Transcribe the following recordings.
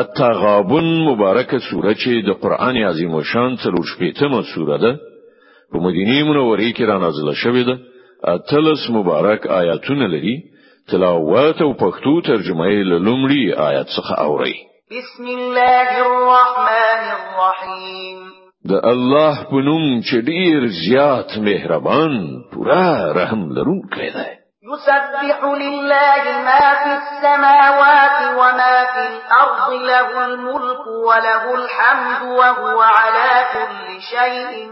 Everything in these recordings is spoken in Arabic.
التغابن مبارکه سوره چې د قران عظیم شان څلور شپېتمه سوره ده په مدینه منوره کې را نازله شوې ده. اتلس مبارک آیاتونه لري تلاوت او پښتو ترجمه یې لومړی آیت څخه اوري بسم الله الرحمن الرحیم. د الله په نوم چې ډیر زیات مهربان پورا رحم لرونکی دی يسبح لله ما في السماوات وما في الأرض له الملك وله الحمد وهو على كل شيء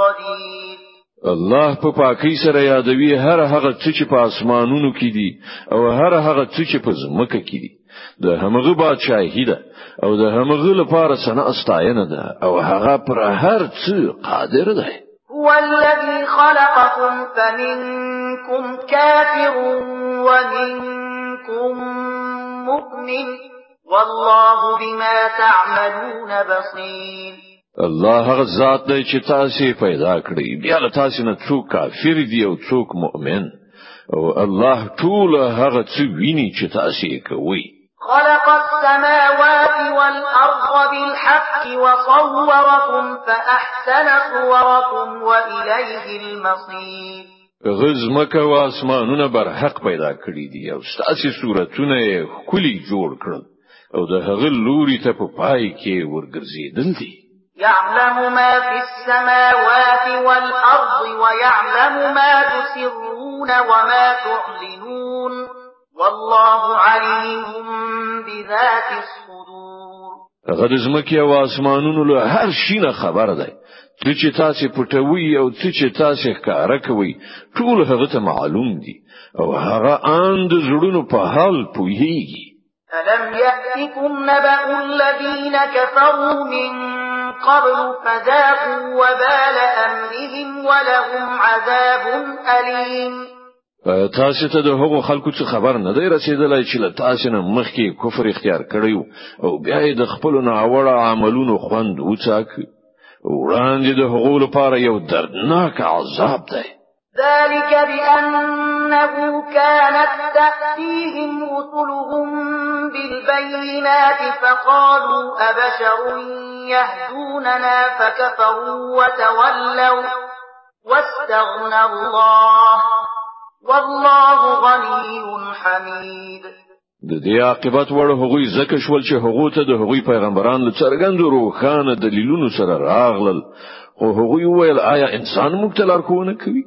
قدير. الله په پاکۍ سره یادوي هر هغه څه چې په آسمانونو کې دي أو هر هغه څه چې په ځمکه کې دي. د همغه بادشاہي ده أو د همغه لپاره سنا استاینه ده أو هغه پر هر څه قادر ده هو الذي خلقكم فمنكم كافر ومنكم مؤمن والله بما تعملون بصير. الله هغه ذات دی چې تاسو پیدا کړی بیا له تاسو نه څوک کافر دی أو څوک مؤمن. أو الله ټول هغه څه ویني چې تاسو کوي خلق السماوات والأرض بالحق وصوركم فأحسن صوركم وإليه المصير. غزمکه و اسمانونه بر حق پیدا کړی دي. او ستاسو صورتونه کلی جوړ کړل. او د هغه لوري ته په پای کې ورګرځیدل دي. يعلم ما في السماوات والأرض ويعلم ما تسرون وما تعلنون. والله عليم بذات الصدور. هغه د زمکه او اسمانونو له هر شي نه خبر دی د چې تاسو پټوي او د چې تاسو ښکارا کوي ټول هغه ته معلوم دي. او هغه د زړونو په حال پوهیږي ألم يأتكم نبأ الذين كفروا من قبل فذاقوا وبال أمرهم ولهم عذاب أليم. تاسو ته د هغو خلکو څخه خبر نه دی رسیدلی چې له تاسو نه مخکې کفر اختیار کړی و او بیا یې د خپل ناوړه عملونو خوند وڅاک وړاندې د هغو لپاره یو دردناک عذاب دی ذلك بأنه كانت تأتيهم رسلهم بالبينات فقالوا أبشر يهدوننا فكفروا وتولوا واستغنى الله. والله غني حمید د دې عاقبت وړ هغوی ځکه شول چې هغه ته د هغوی پیغمبران له څرګندو روښانه دلیلونو سره راغلل. خو هغوی ویل آیا انسان موږ ته لار ښوونه کوي؟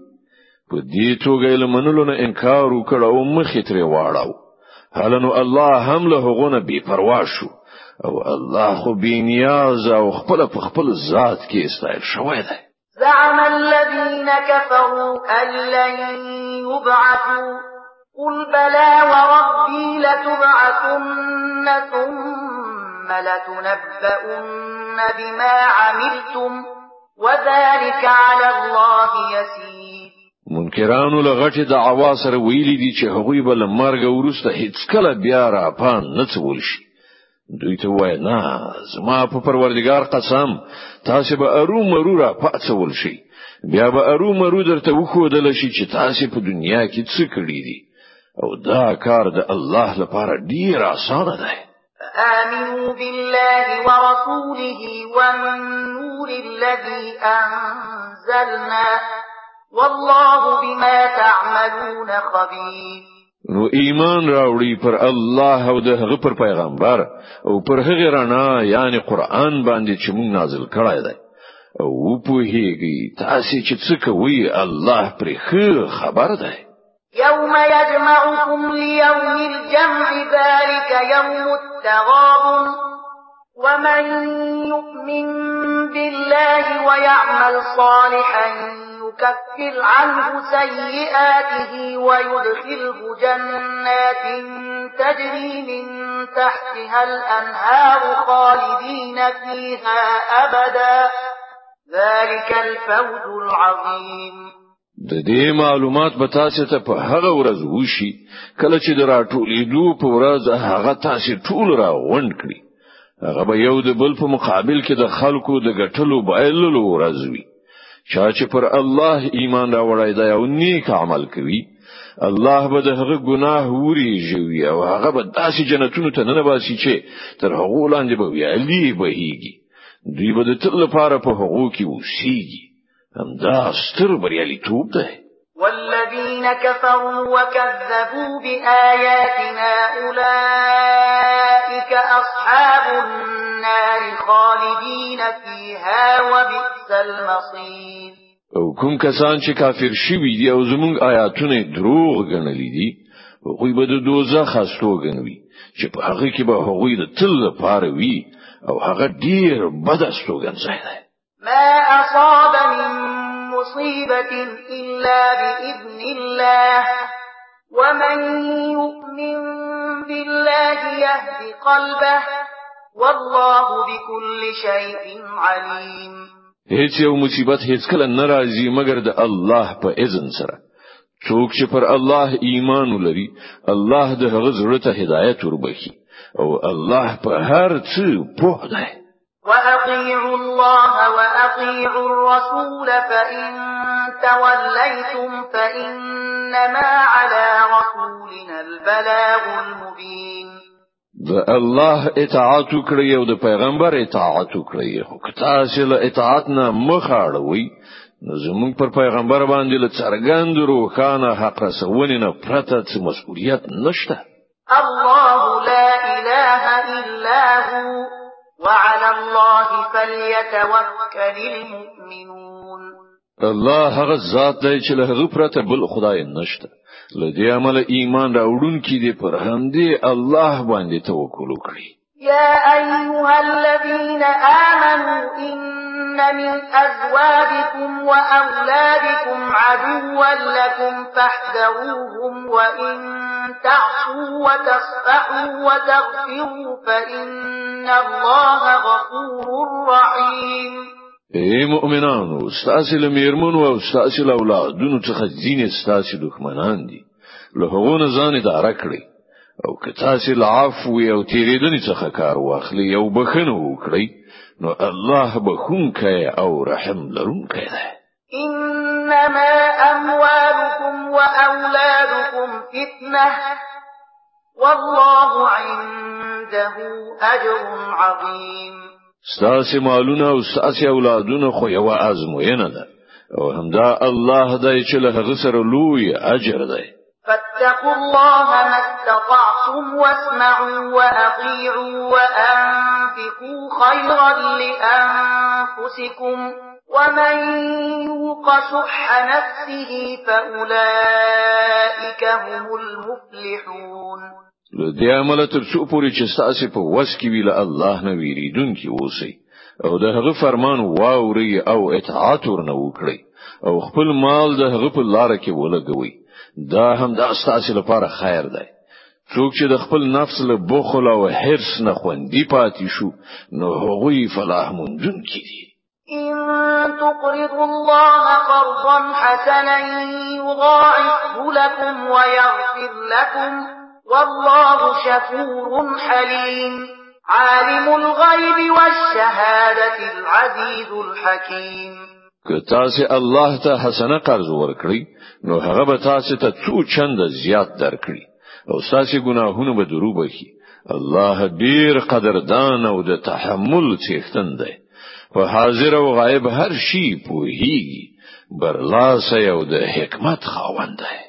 په دې توګه یې منلو نه انکار وکړ او مخې ترې واړاوه نو الله هم له هغونه بي پروا شو. او الله خو بي نیاز او خپل په خپل ذات کې ستایل شوی دی. زعم الذين كفروا أن لن يبعثوا قل بلى وربي لتبعثن ثم لتنبؤن بما عملتم وذلك على الله يسير منکرانو لغټي دعوا سره ویلي دي چې هغوی بل مرګ ورسته هیڅ کله بیا را پان نه څول شي. دوی ته وای نه زما په پروردگار قسم تاسو به هرو مرو را پاتول شي بیا به هرو مرو درته وښودل شي چې تاسو په دنیا کې څه کړی دي او دا کار د الله لپاره ډیر آسانه دی. آمنوا بالله ورسوله والنور الذي أنزلنا والله بما تعملون خبير. نو ایمان راوړي پر الله او د هغه پر پیغمبر أو پر هغه رڼا یعنی قرآن باندې چې موږ نازل کړای دی. أو په هیږي تاسو چې څه کوي الله پر خبر دی. يوم يجمعكم ليوم الجمع ذلك يوم التغابن ومن يؤمن بالله ويعمل صالحا يكفر عنه سيئاته ويدخله جنات تجري من تحتها الأنهار خالدين فيها أبدا ذلك الفوز العظيم د دې معلومات به تاسو ته په هغه ورځ وشي کله چې د راټولېدو په ورځ هغه تاسو ټول را غونډ کړي هغه به یو د بل په مقابل کې د خلکو د ګټلو بایللو ورځ وي. چا چې پر الله ایمان راوړی دی او نیک عمل کوي الله به دغه ګناه ورېژوي او هغه به داسې جنتونو ته ننباسي چې تر هغه لاندې به ویالي بهيږي دوی به د تل لپاره په هغو کې وسیږي همدا ستر بریالیتوب ده. والذين كفروا وكذبوا بآياتنا أولئك أصحاب النار خالدين فيها وبئس المصير. او کوم کسان چې کافر شوي دي او زمونږ آیاتونه دروغ ګڼلې دي هغوی به د دوزخ استوګنوي چې په هغه کې به هغوی د تل لپاره وي او هغه ډیر بد استوګن ځای دی. ما أصاب من مصيبه الا باذن الله ومن يؤمن بالله يهد قلبه والله بكل شيء عليم هیڅ یو مصیبت هیڅ کله ناراضي مګر د الله په اذن سره. څوک چې پر الله ایمان لري الله د هغه ته هدایت وربخي أو الله په هر څه پوه دی. وأطيعوا الله وأطيعوا الرسول فإن توليتم فإنما على رسولنا البلاغ المبين. د الله اطاعت وکړئ أو د پیغمبر اطاعت وکړئ خو که تاسو له اطاعت نه مخ اړوي نو زموږ پر پیغمبر باندې له څرګند روښانه حق رسونې نه پرته څه مسؤلیت نشته الله لا اله الا هو وعلى الله فليتوكل المؤمنون. الله هغه ذات دی چې له هغه پرته بل خدای نشته. لدې امله ایمان راوړونکي دې پر همدې الله باندې توکل وکړي يا أيها الذين آمنوا من أزواجكم وأولادكم عدوا لكم فاحذروهم وإن تعصوا وتصفحوا وتغفروا فإن الله غفور رحيم. اے مؤمنانو ستاسو له میرمنو أو له اولادونو څخه ځینې ستاسو دښمنان دي. له هغو نه ځان اداره کړئ أو که تاسو له عفو أو تیریدنې څخه کار واخلئ أو بخنه وکړئ نو الله بخښونکی او رحم لرونکی دی. انما اموالكم واولادكم فتنه والله عنده اجر عظيم. ستاسو مالونه او ستاسو اولادونه خو یو ازموینه ده او همدا الله دای چې له هغه سره لوی اجر دی. فاتقوا الله ما استطعتم واسمعوا وأطيعوا وأنفقوا خيرا لأنفسكم ومن يوق شح نفسه فأولئك هم المفلحون. لدې امله تر څو پورې چې تاسو په وس کې وي له الله نه ویریدونکي اوسئ. او د هغه فرمان واوري او اطاعت ورنه وکړئ. او خپل مال د هغه په لار کې ولګوي دا هم د تاسو لپاره خیر دی. څوک چې د خپل نفس له بخل او حرص نه خوندي پاتې شو نو هغوی فلاح موندونکي دي. إن تقرضوا الله قرضا حسنا يضاعفه لكم ويغفر لكم والله شكور حليم. عالم الغيب والشهادة العزيز الحكيم. که تاسو الله ته حسنه قرض ورکړي نو هغه به تاسو ته څو چند زیات درکړي. او تاسو ګناهونه به درو بخي. الله ډیر قدردان او د تحمل څښتن دی. په حاضر او غایب هر شي په هیږي برلاسه او د حکمت خاوند دی